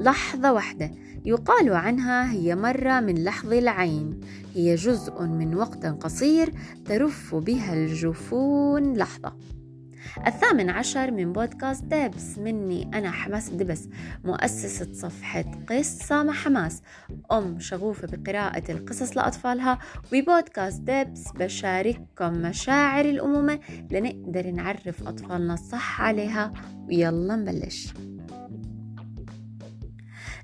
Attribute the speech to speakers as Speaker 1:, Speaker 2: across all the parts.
Speaker 1: لحظة واحدة. يقال عنها هي مرة من لحظ العين. هي جزء من وقت قصير ترف بها الجفون. لحظة. الثامن عشر من بودكاست دبس مني أنا حماس الدبس مؤسسة صفحة قصة مع حماس. أم شغوفة بقراءة القصص لأطفالها. وببودكاست دبس بشارككم مشاعر الأمومة لنقدر نعرف أطفالنا الصح عليها. ويلا نبلش.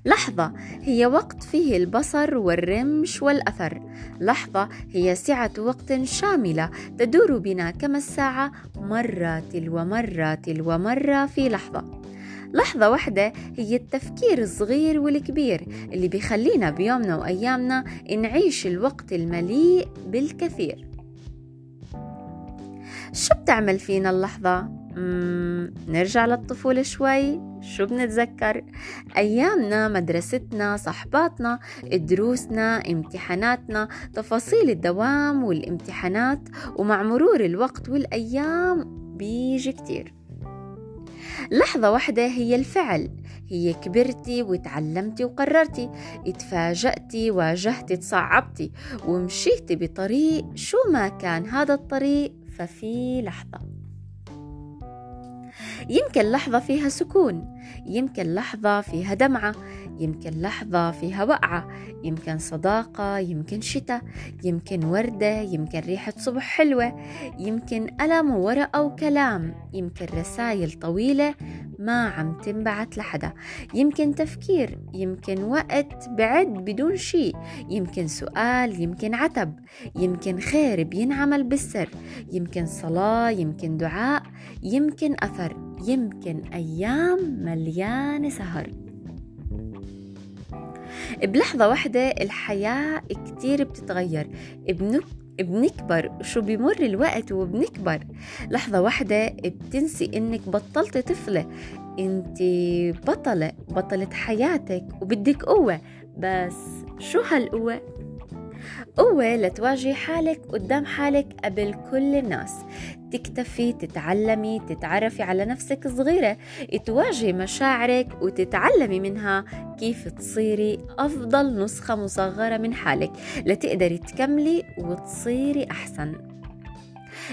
Speaker 1: لحظة هي وقت فيه البصر والرمش والأثر. لحظة هي سعة وقت شاملة تدور بنا كما الساعة مرة تلو مرة تلو مرة في لحظة. لحظة واحدة هي التفكير الصغير والكبير اللي بيخلينا بيومنا وأيامنا نعيش الوقت المليء بالكثير. شو بتعمل فينا اللحظة؟ نرجع للطفولة شوي. شو بنتذكر؟ أيامنا مدرستنا صحباتنا دروسنا امتحاناتنا تفاصيل الدوام والامتحانات ومع مرور الوقت والأيام بيجي كتير. لحظة واحدة هي الفعل. هي كبرتي وتعلمتي وقررتي. اتفاجأتي واجهتي تصعبتي ومشيتي بطريق شو ما كان هذا الطريق ففي لحظة. يمكن لحظة فيها سكون يمكن لحظة فيها دمعة يمكن لحظة فيها وقعة يمكن صداقة يمكن شتاء يمكن وردة يمكن ريحة صبح حلوة يمكن ألم وورقة وكلام يمكن رسائل طويلة ما عم تنبعت لحدا يمكن تفكير يمكن وقت بعد بدون شيء يمكن سؤال يمكن عتب يمكن خير بينعمل بالسر يمكن صلاة يمكن دعاء يمكن أثر. يمكن أيام مليانة سهر. بلحظة واحدة الحياة كتير بتتغير. بنك بنكبر شو بمر الوقت وبنكبر. لحظة واحدة بتنسي إنك بطلت طفلة. أنت بطلة بطلة حياتك وبدك قوة. بس شو هالقوة؟ قوة لتواجهي حالك قدام حالك قبل كل الناس. تكتفي تتعلمي تتعرفي على نفسك صغيرة. تواجهي مشاعرك وتتعلمي منها كيف تصيري أفضل نسخة مصغرة من حالك. لتقدري تكملي وتصيري أحسن.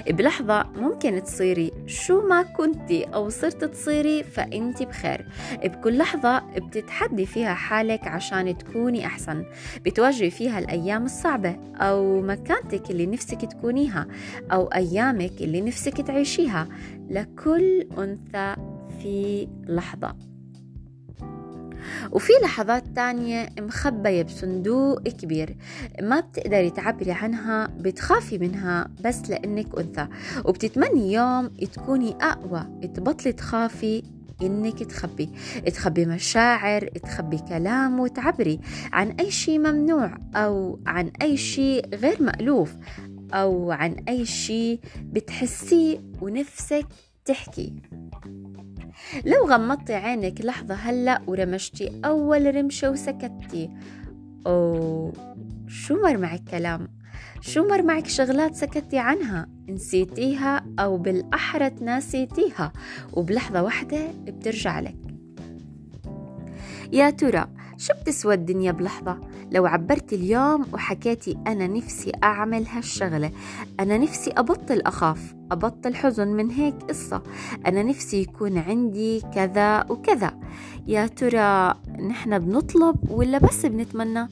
Speaker 1: بلحظة ممكن تصيري شو ما كنتي أو صرت تصيري فأنت بخير. بكل لحظة بتتحدي فيها حالك عشان تكوني أحسن. بتواجهي فيها الأيام الصعبة أو مكانتك اللي نفسك تكونيها أو أيامك اللي نفسك تعيشيها. لكل أنثى في لحظة. وفي لحظات تانية مخبية بصندوق كبير ما بتقدري تعبري عنها بتخافي منها بس لأنك أنثى. وبتتمني يوم تكوني أقوى تبطلي تخافي إنك تخبي. تخبي مشاعر تخبي كلام وتعبري عن أي شيء ممنوع أو عن أي شيء غير مألوف أو عن أي شيء بتحسيه ونفسك تحكي. لو غمضتي عينك لحظة هلأ ورمشتي أول رمشة وسكتتي أو شو مر معك كلام؟ شو مر معك شغلات سكتي عنها؟ نسيتيها أو بالأحرى تناسيتيها وبلحظة واحدة بترجع لك. يا ترى شو بتسوى الدنيا بلحظة؟ لو عبرتي اليوم وحكيتي أنا نفسي أعمل هالشغلة أنا نفسي أبطل أخاف أبطل حزن من هيك قصة أنا نفسي يكون عندي كذا وكذا. يا ترى نحن بنطلب ولا بس بنتمنى؟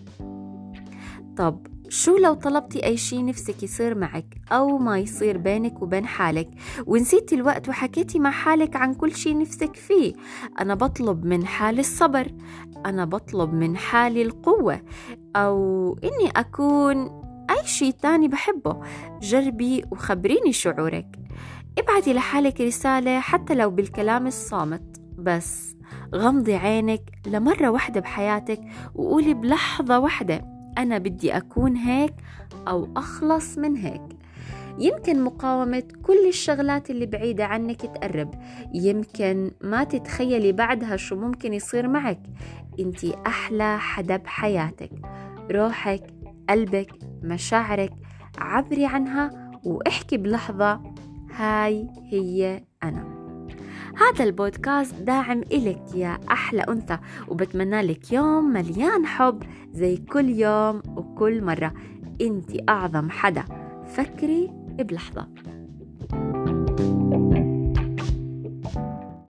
Speaker 1: طب شو لو طلبتي أي شي نفسك يصير معك؟ أو ما يصير بينك وبين حالك. ونسيتي الوقت وحكيتي مع حالك عن كل شي نفسك فيه. أنا بطلب من حالي الصبر. أنا بطلب من حالي القوة. أو إني أكون أي شي تاني بحبه. جربي وخبريني شعورك. ابعتي لحالك رسالة حتى لو بالكلام الصامت. بس غمضي عينك لمرة واحدة بحياتك وقولي بلحظة واحدة. أنا بدي أكون هيك أو أخلص من هيك. يمكن مقاومة كل الشغلات اللي بعيدة عنك تقرب. يمكن ما تتخيلي بعدها شو ممكن يصير معك. انتي أحلى حدا بحياتك. روحك قلبك مشاعرك عبري عنها واحكي بلحظة هاي هي أنا. هذا البودكاست داعم إلك يا أحلى أنثى وبتمنى لك يوم مليان حب زي كل يوم وكل مرة. انت أعظم حدا. فكري بلحظة.